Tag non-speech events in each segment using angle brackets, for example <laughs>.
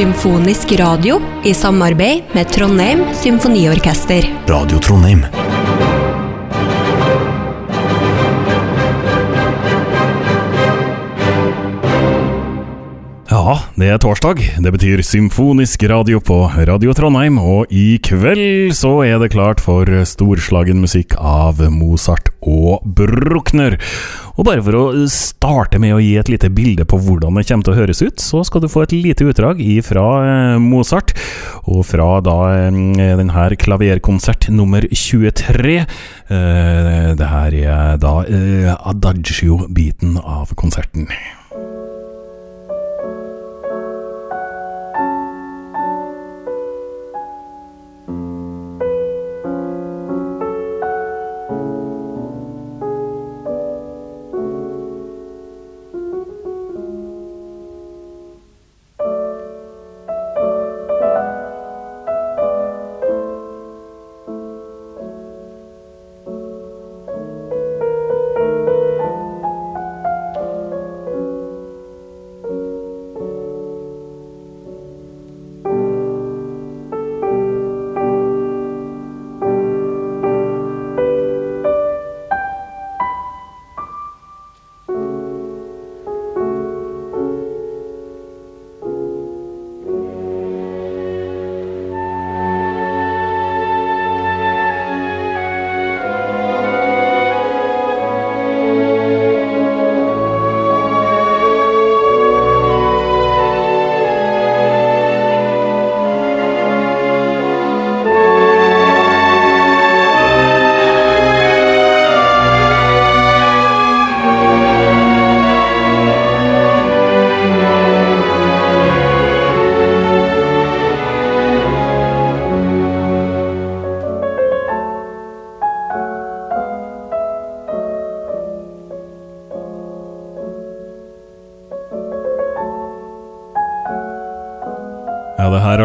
Symfonisk radio i samarbeid med Trondheim Symfoniorkester. Radio Trondheim. Det er torsdag. Det betyr symfonisk radio på Radio Trondheim, og i kveld så er det klart for storslagen musikk av Mozart og Bruckner. Og bare for å starte med å gi et lite bilde på hvordan det kommer til å høres ut, så skal du få et lite utdrag fra Mozart, og fra da denne klaverkonsert nummer 23. Det her er da adagio-biten av konserten.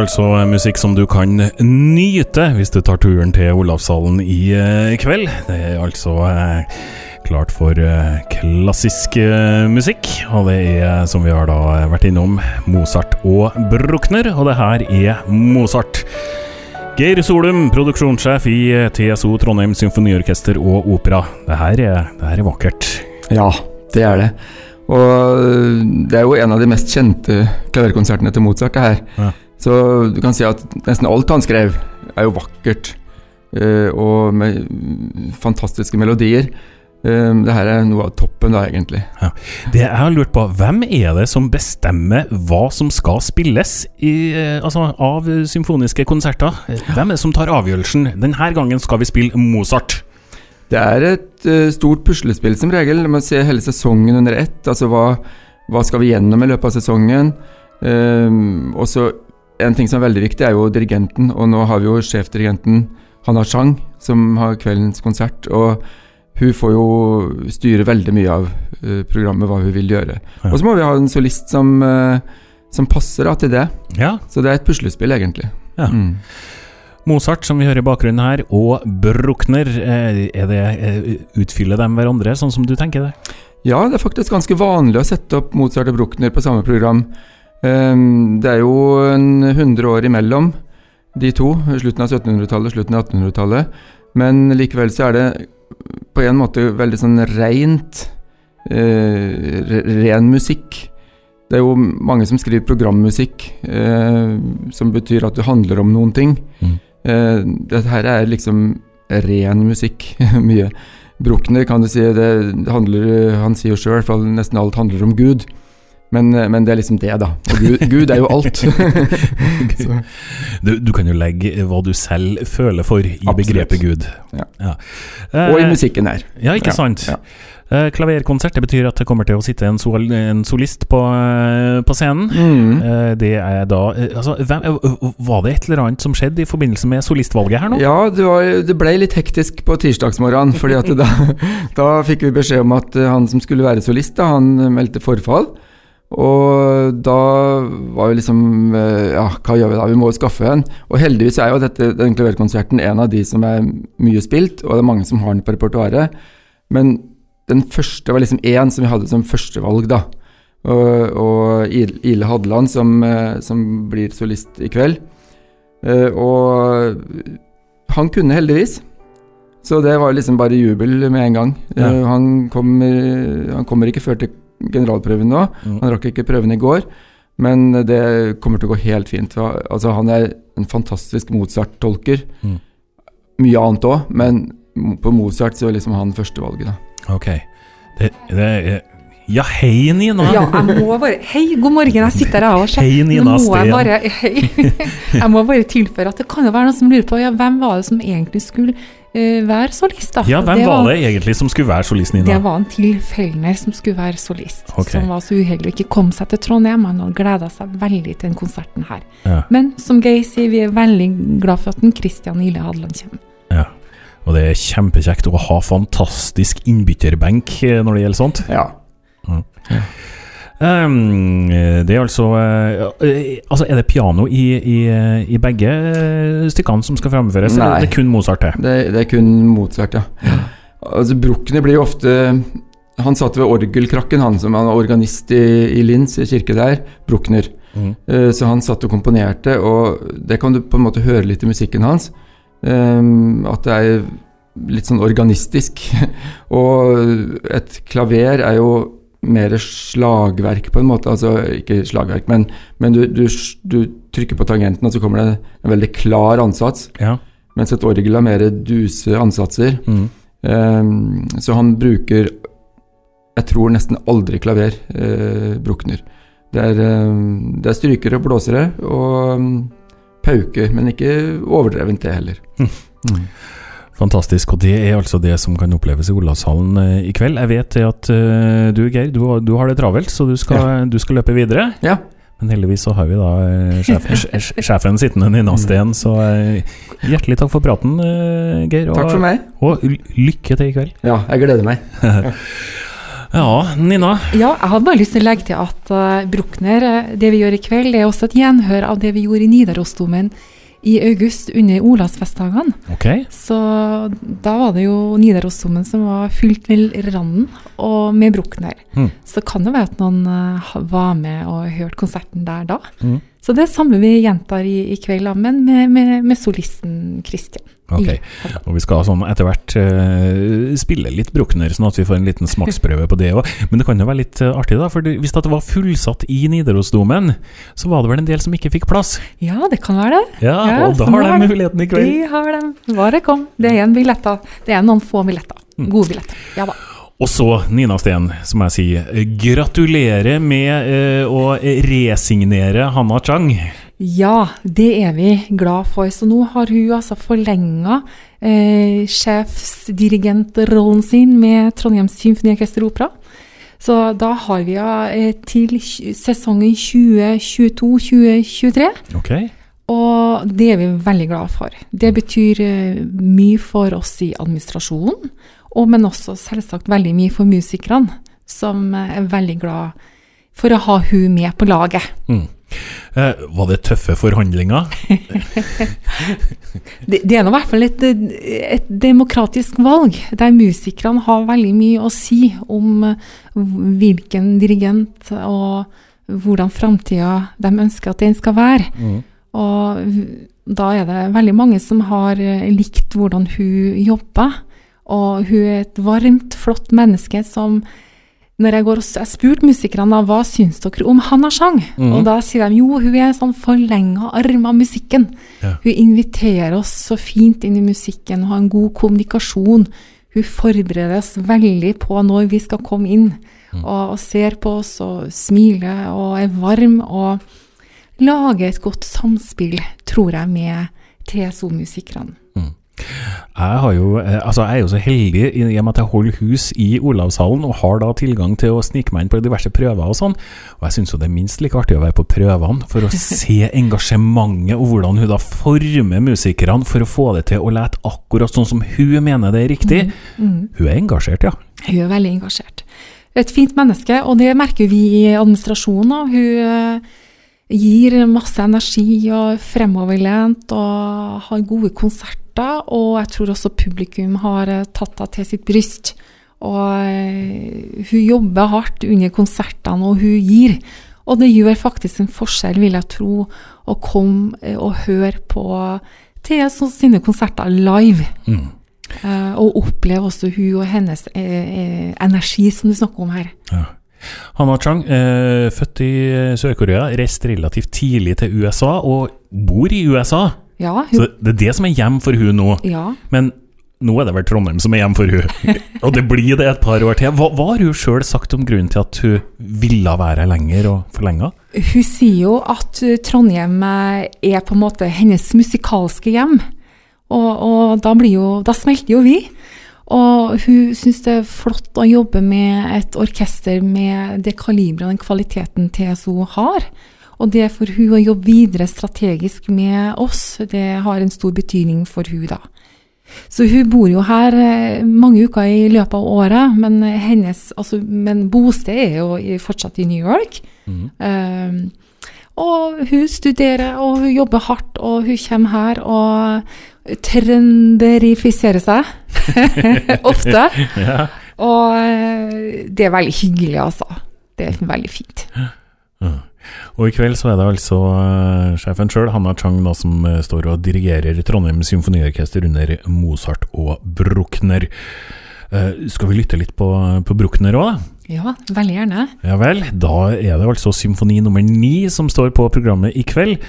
Altså musikk som du kan nyte hvis du tar turen til Olavshallen i eh, kveld. Det er altså eh, klart for eh, klassisk musikk, og det er, som vi har da vært innom, Mozart og Bruckner, og det her er Mozart. Geir Solum, produksjonssjef i TSO Trondheim Symfoniorkester og Opera. Det her er, det her er vakkert. Ja, det er det. Og det er jo en av de mest kjente klaverkonsertene til Mozart, det her. Ja. Så du kan si at nesten alt han skrev, er jo vakkert. eh, og med fantastiske melodier. Eh, det her er noe av toppen, da, egentlig. Det jeg har lurt på, hvem er det som bestemmer hva som skal spilles i, eh, altså, av symfoniske konserter? Hvem er det som tar avgjørelsen? Denne gangen skal vi spille Mozart. Det er et uh, stort puslespill som regel. Man må se hele sesongen under ett. Altså hva, hva skal vi gjennom i løpet av sesongen? Um, og så En ting som er veldig viktig, er jo dirigenten. Og nå har vi jo sjefdirigenten Hanna Chang, som har kveldens konsert. Og hun får jo styre veldig mye av eh, programmet, hva hun vil gjøre. Ja. Og så må vi ha en solist som, eh, som passer da, til det. Ja, Så det er et puslespill, egentlig. Ja. Mm. Mozart, som vi hører i bakgrunnen her, og Bruckner. eh, Er det, utfyller de hverandre, sånn som du tenker det? Ja, det er faktisk ganske vanlig å sette opp Mozart og Bruckner på samme program. Ehm, det er jo en 100 år imellom de to, slutten av 1700-tallet og slutten av 1800-tallet. Men likevel så er det på en måte veldig sånn rent eh, ren musikk. Det er jo mange som skriver programmusikk, eh, som betyr at det handler om noen ting. Mm. Eh, dette her er liksom ren musikk, <laughs> mye. Bruckner kan du si, det handler, han sier jo sjøl, nesten alt handler om Gud. Men, eh, men det er liksom det, da. Og Gud, Gud er jo alt. <laughs> Du, du kan jo legge hva du selv føler for i Absolutt. begrepet Gud. Ja. Eh, og i musikken her. Ja, ikke Ja, sant? ja. Eh, klaverkonsert det betyr at det kommer til å sitte en, sol, en solist på, eh, på scenen. Mm. Eh, Det er da eh, altså, eh, Var det et eller annet som skjedde i forbindelse med solistvalget her nå? Ja, det, var, det ble litt hektisk på tirsdagsmorgenen, fordi <laughs> da, da fikk vi beskjed om at eh, han som skulle være solist, da, han meldte forfall. Og da var vi liksom eh, Ja, hva gjør vi da? Vi må jo skaffe en. Og heldigvis er jo dette, den klaverkonserten en av de som er mye spilt, og det er mange som har den på repertoaret. Men den første var liksom én som vi hadde som førstevalg, da. og, og Ile Hadeland, som, eh, som blir solist i kveld. Eh, og han kunne heldigvis. Så det var liksom bare jubel med en gang. Ja. Han, kommer, han kommer ikke før til generalprøven nå. Mm. Han rakk ikke prøven i går. Men det kommer til å gå helt fint. Altså, han er en fantastisk Mozart-tolker. Mm. Mye annet òg, men på Mozart så er liksom han førstevalget. da. Ok. Det, det er Ja, hei, Nina! Ja, jeg må bare Hei, god morgen, jeg sitter her og ser. Hei, Nå Nina må jeg bare Hei. <laughs> Jeg må bare tilføre at det kan jo være noen som lurer på ja, hvem var det som egentlig skulle være solist, da. Ja, hvem var det egentlig som skulle være solist, Nina? Det var en tilfeller som skulle være solist, Okay. som var så uheldig å ikke komme seg til Trondheim. Han hadde gleda seg veldig til den konserten her. Ja. Men som Geir sier, vi er veldig glad for at den Christian Ile Hadeland kommer. Ja. Og det er kjempekjekt å ha fantastisk innbytterbenk eh, når det gjelder sånt. Ja. Ja. Ehm, det er altså eh, eh, Altså, er det piano i, i, i begge eh, stykkene som skal fremføres, eller Nei. er det kun Mozart det? Det, det er kun Mozart, ja. Altså, Brukkene blir jo ofte Han satt ved orgelkrakken, han som var organist i, i Linz, i kirke der. Bruckner. Mm. Uh, Så han satt og komponerte, og det kan du på en måte høre litt i musikken hans. Um, At det er litt sånn organistisk. <laughs> Og et klaver er jo mer slagverk, på en måte. Altså ikke slagverk, men, men du, du, du trykker på tangenten, og så kommer det en veldig klar ansats. Ja. Mens et orgel har mer duse ansatser. Mm. Um, så han bruker Jeg tror nesten aldri klaver, uh, Bruckner. Det er, um, det er strykere og blåsere og um, pauke, men ikke overdrevent det heller. <laughs> Mm. Fantastisk. Og det er altså det som kan oppleves i Olavshallen eh, i kveld. Jeg vet at eh, du, Geir, du, har- du har det travelt, så du skal, du skal løpe videre. Ja. Men heldigvis så har vi da sjefen, <laughs> sjefen sittende, Nina Steen. Så eh, hjertelig takk for praten, eh, Geir. Og, Takk for meg. Og lykke til i kveld. Ja, jeg gleder meg. <laughs> Ja, Nina. Ja, jeg hadde bare lyst til å legge til at uh, Bruckner, eh, det vi gjør i kveld, det er også et gjenhør av det vi gjorde i Nidarosdomen i august under Olavsfestdagene. Okay. Så da var det jo Nidarosdomen som var fylt til randen, og med Bruckner. Mm. Så det kan jo være at noen eh, var med og hørte konserten der da. Mm. Så det samme vi gjentar i, i kveld, men med, med, med solisten Christian. Ok. Og vi skal sånn etter hvert uh, spille litt Bruckner, sånn at vi får en liten smaksprøve på det òg. Men det kan jo være litt eh, artig, da. For hvis det var fullsatt i Nidarosdomen, så var det vel en del som ikke fikk plass? Ja, det kan være det. Ja, Ja, og da har de muligheten i kveld. De har dem. Bare kom. Det er en billetter. Det er noen få billetter. Mm. Gode billetter. Ja da. Og så, Nina Steen, så må jeg si eh, gratulerer med eh, å resignere Hanna Chang. Ja, det er vi glad for. Så nå har hun altså forlenga eh, sjefsdirigentrollen sin med Trondheims Symfoniorkester og Opera. Så da har vi henne eh, til sesongen 2022-2023. Ok. Og det er vi veldig glad for. Det betyr eh, mye for oss i administrasjonen, og, men også selvsagt veldig mye for musikerne, som eh, er veldig glad for å ha hun med på laget. Mm. Eh, var det tøffe forhandlinger? <laughs> Det, det er nå i hvert fall et, et demokratisk valg, der musikerne har veldig mye å si om eh, hvilken dirigent og hvordan framtida de ønsker at den skal være. Mm. Og da er det veldig mange som har eh, likt hvordan hun jobber. Og hun er et varmt, flott menneske som når jeg går og Jeg spurte musikerne da, hva syns dere om Hanna Chang. mm. Og da sier de jo, hun er en sånn forlenga arm av musikken. Ja. Hun inviterer oss så fint inn i musikken har en god kommunikasjon. Hun forbereder oss veldig på når vi skal komme inn, og, og ser på oss og smiler og er varm og lager et godt samspill, tror jeg, med TSO-musikerne. Jeg, har jo, eh, altså jeg er jo så heldig i og med at jeg holder hus i Olavshallen og har da tilgang til å snike meg inn på diverse prøver og sånn. Og jeg syns jo det er minst like artig å være på prøvene for å <laughs> se engasjementet og hvordan hun da former musikerne for å få det til å lete akkurat sånn som hun mener det er riktig. Mm. Hun er engasjert, ja. Hun er veldig engasjert. Et fint menneske, og det merker vi i administrasjonen. og Hun eh, gir masse energi og fremoverlent og har gode konserter. Og jeg tror også publikum har eh, tatt henne til sitt bryst Og eh, hun jobber hardt under konsertene, og hun gir. Og det gjør faktisk en forskjell, vil jeg tro, å komme eh, og høre på Thea sine konserter live. Mm. Og oppleve også hun og hennes energi, som du snakker om her. Ja. Hanna Chang, eh, født i Sør-Korea, reiste relativt tidlig til USA og bor i USA. Ja, Så det er det som er hjem for hun nå. ja. Men nå er det vel Trondheim som er hjem for hun. <laughs> Og det blir det et par år til. Hva, hva har hun sjøl sagt om grunnen til at hun ville være her lenger og forlenga? Hun sier jo at eh, Trondheim eh, er på en måte hennes musikalske hjem. Og, og da, blir jo, da smelter jo vi. Og hun syns det er flott å jobbe med et orkester med det kaliberet og den kvaliteten TSO har. Og det for hun å jobbe videre strategisk med oss, det har en stor betydning for hun da. Så hun bor jo her eh, mange uker i løpet av året, men, hennes, altså, men bosted er jo fortsatt i New York. Um, og hun studerer, og hun jobber hardt, og hun kommer her og trønderifiserer seg. <laughs> Ofte. Ja. Og eh, det er veldig hyggelig, altså. Det er veldig fint. Og i kveld så er det altså eh, sjefen sjøl, Hanna Chang, da, som eh, står og dirigerer Trondheim Symfoniorkester under Mozart og Bruckner. Uh, skal vi lytte litt på, på Bruckner òg, da? Ja, veldig gjerne. Ja vel, da er det altså symfoni nummer ni som står på programmet i kveld.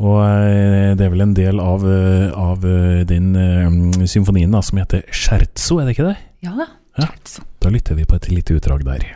Og eh, det er vel en del av, eh, av eh, den symfonien da, som heter Scherzo, er det ikke det? Ja da. Ja. Scherzo. Da lytter vi på et lite utdrag der.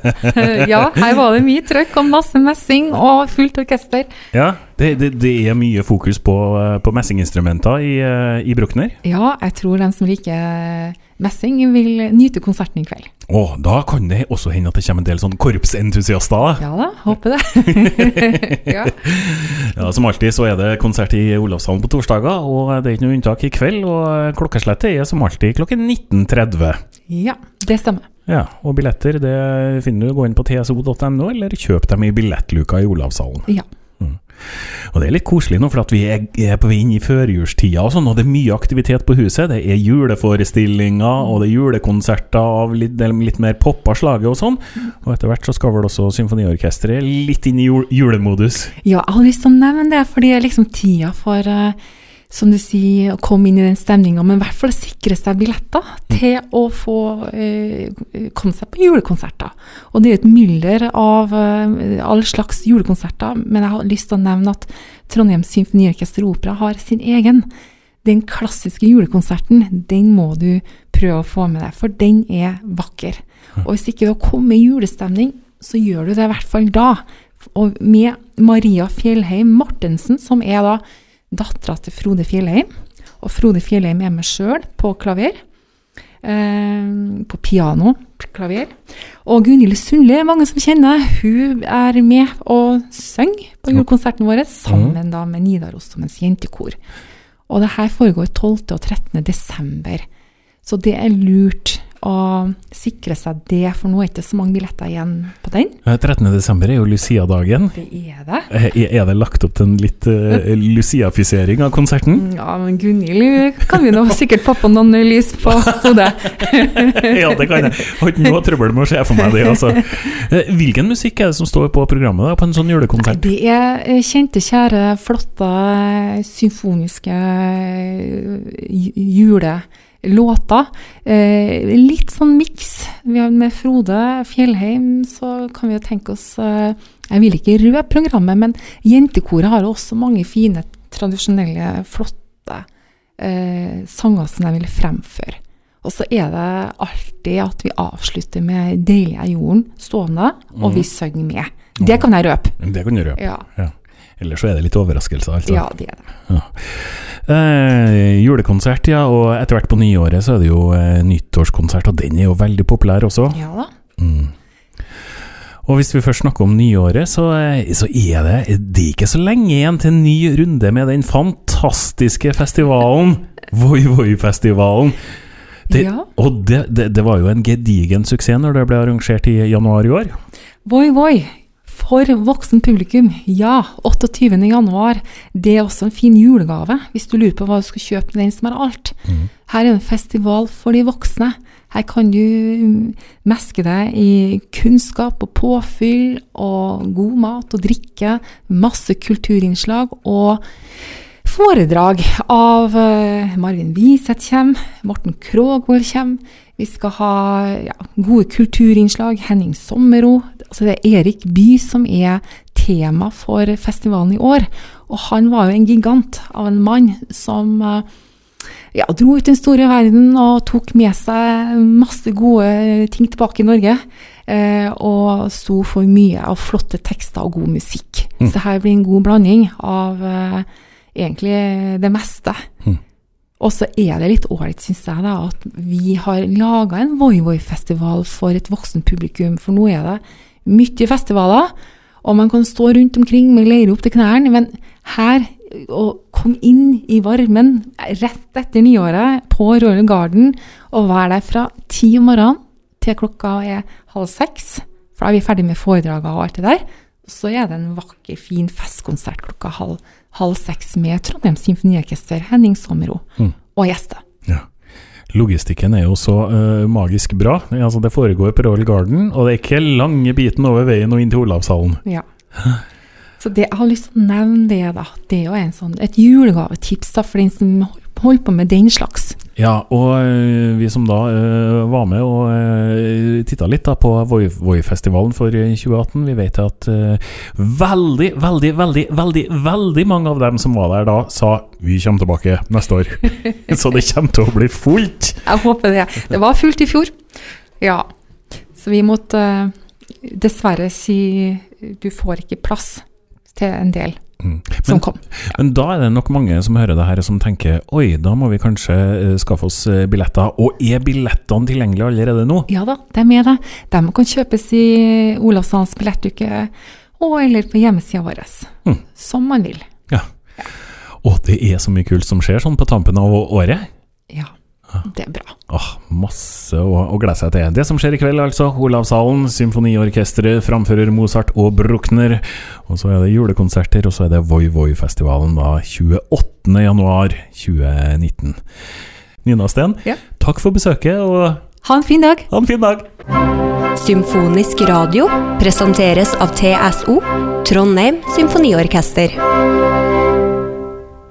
<laughs> ja, her var det mye trøkk og masse messing og fullt orkester. Ja, det, det, det er mye fokus på, eh, på messinginstrumenter i, eh, i Bruckner. Ja, jeg tror den som liker messing, vil nyte konserten i kveld. Og da kan det også hende at det kommer en del sånn korpsentusiaster. Ja da, håper det. <laughs> <laughs> ja. Ja, Som alltid så er det konsert i Olavshallen på torsdager, og det er ikke noe unntak i kveld. Og klokkeslettet er som alltid klokken 19.30. ja, det stemmer. Ja, og billetter det finner du. Gå inn på tso.no, eller kjøp dem i billettluka i Olavshallen. Ja. Og det er litt koselig nå, for at vi er, på vei inn i førjulstida og sånn, og det er mye aktivitet på huset. Det er juleforestillinger, og det er julekonserter av litt, litt mer poppa slaget og sånn. Og etter hvert så skal vel også symfoniorkesteret litt inn i jul, julemodus. Ja, jeg har lyst til å nevne det, for det er liksom tida for, eh, som du sier, å komme inn i den stemninga, men i hvert fall sikre seg billetter til å få eh, seg på julekonserter. Og det er et mylder av eh, all slags julekonserter, men jeg har lyst til å nevne at Trondheim Symfoniorkester og Opera har sin egen. Den klassiske julekonserten, den må du prøve å få med deg, for den er vakker. Og hvis ikke du har kommet i julestemning, så gjør du det i hvert fall da. Og med Maria Fjellheim Martensen, som er da dattera til Frode Fjellheim. Og Frode Fjellheim er med sjøl på klaver. Eh, på piano, klaver. Og Gunhild Sundli er mange som kjenner. Hun er med og synger på julekonserten vår, sammen da med Nidarosdomens jentekor. Og det her foregår 12. og 13. desember. Så det er lurt å sikre seg det, for nå er det ikke så mange billetter igjen på den. Eh, 13. desember er jo Lucia-dagen. Det er det. Eh, Er det lagt opp til en litt uh, Lucia-fisering av konserten? Ja, men Gunhild kan vi nå sikkert få på noen lys på hodet. <laughs> ja, det kan jeg. Har ikke noe trøbbel med å se for meg det. Altså. Eh, Hvilken musikk er det som står på programmet da, på en sånn julekonsert? Det er eh, kjente, kjære, flotte, symfoniske eh, julelåter. Eh, litt sånn miks. Vi har Med Frode Fjellheim så kan vi jo tenke oss eh, Jeg vil ikke røpe programmet, men jentekoret har også mange fine, tradisjonelle, flotte eh, sanger som jeg vil fremføre. Og så er det alltid at vi avslutter med 'Deilig er jorden' stående, og vi synger med. Det kan jeg røpe. Det kan du gjøre. Ja, Ellers så er det litt overraskelse, altså. ja det er det. Eh, julekonsert, ja. Og etter hvert på nyåret så er det jo eh, nyttårskonsert, og den er jo veldig populær også. Ja da. Mm. Og hvis vi først snakker om nyåret, så, eh, så er det, det er ikke så lenge igjen til en ny runde med den fantastiske festivalen, <laughs> Voi Voi-festivalen. Det, Ja. Og det, det, det var jo en gedigen suksess når det ble arrangert i januar i år. Voi Voi. For voksen publikum, ja. 28. januar. Det er også en fin julegave, hvis du lurer på hva du skal kjøpe til den som har alt. Her er en festival for de voksne. Her kan du mm, meske deg i kunnskap og påfyll og god mat og drikke. Masse kulturinnslag og foredrag av eh, Marvin Wiseth kommer, Morten Krogvold kommer. Vi skal ha ja, gode kulturinnslag. Henning Sommero. Altså det er Erik Bye som er tema for festivalen i år. Og han var jo en gigant av en mann som eh, ja, dro ut den store verden og tok med seg masse gode ting tilbake i Norge. Eh, og sto for mye av flotte tekster og god musikk. Så her blir en god blanding av egentlig det meste. Mm. Og så er det litt ålreit, syns jeg, da, at vi har laga en Voi Voi-festival for et voksen publikum. For nå er det mye festivaler, og man kan stå rundt omkring med leire opp til knærne. Men her, å komme inn i varmen rett etter nyåret på Royal Garden, og være der fra ti om morgenen til klokka er halv seks, for da er vi ferdig med foredragene og alt det der. Så er det en vakker, fin festkonsert klokka halv, halv seks med Trondheim Symfoniorkester, Henning Sommero Mm. og gjester. Ja. Logistikken er jo så uh, magisk bra. Altså, det foregår på Royal Garden, og det er ikke lange biten over veien og inn til Olavshallen. Ja. Så det, jeg har lyst til å nevne det, da. Det er jo en sånn, et julegavetips da, for den som holder på med den slags. Ja, og øh, vi som da uh, var med og uh, titta litt da på Voi- Voi-festivalen for øh, 2018, vi vet at uh, veldig, veldig, veldig, veldig veldig mange av dem som var der da, sa vi kommer tilbake neste år. <laughs> Så det kommer til å bli fullt. Jeg håper det. Det var fullt i fjor. Ja. Så vi måtte uh, dessverre si du får ikke plass til en del Mm. som Men, kom. men da er det nok mange som hører det her som tenker oi, da må vi kanskje øh, skaffe oss øh, billetter. Og er billettene tilgjengelige allerede nå? Ja da, de er det. De kan kjøpes i Olavshalens billettuke og eller på hjemmesida vår. Mm. Som man vil. Og det er så mye kult som skjer sånn på tampen av året. Ja, det er bra. Åh, masse å, å glede seg til. Det som skjer i kveld, altså. Olavshallen, Symfoniorkesteret framfører Mozart og Bruckner. Og så er det julekonserter, og så er det Voi Voi-festivalen da 28. januar 2019. Nina Sten, Ja. takk for besøket, og Ha en fin dag! ha en fin dag! Symfonisk radio presenteres av TSO, Trondheim Symfoniorkester.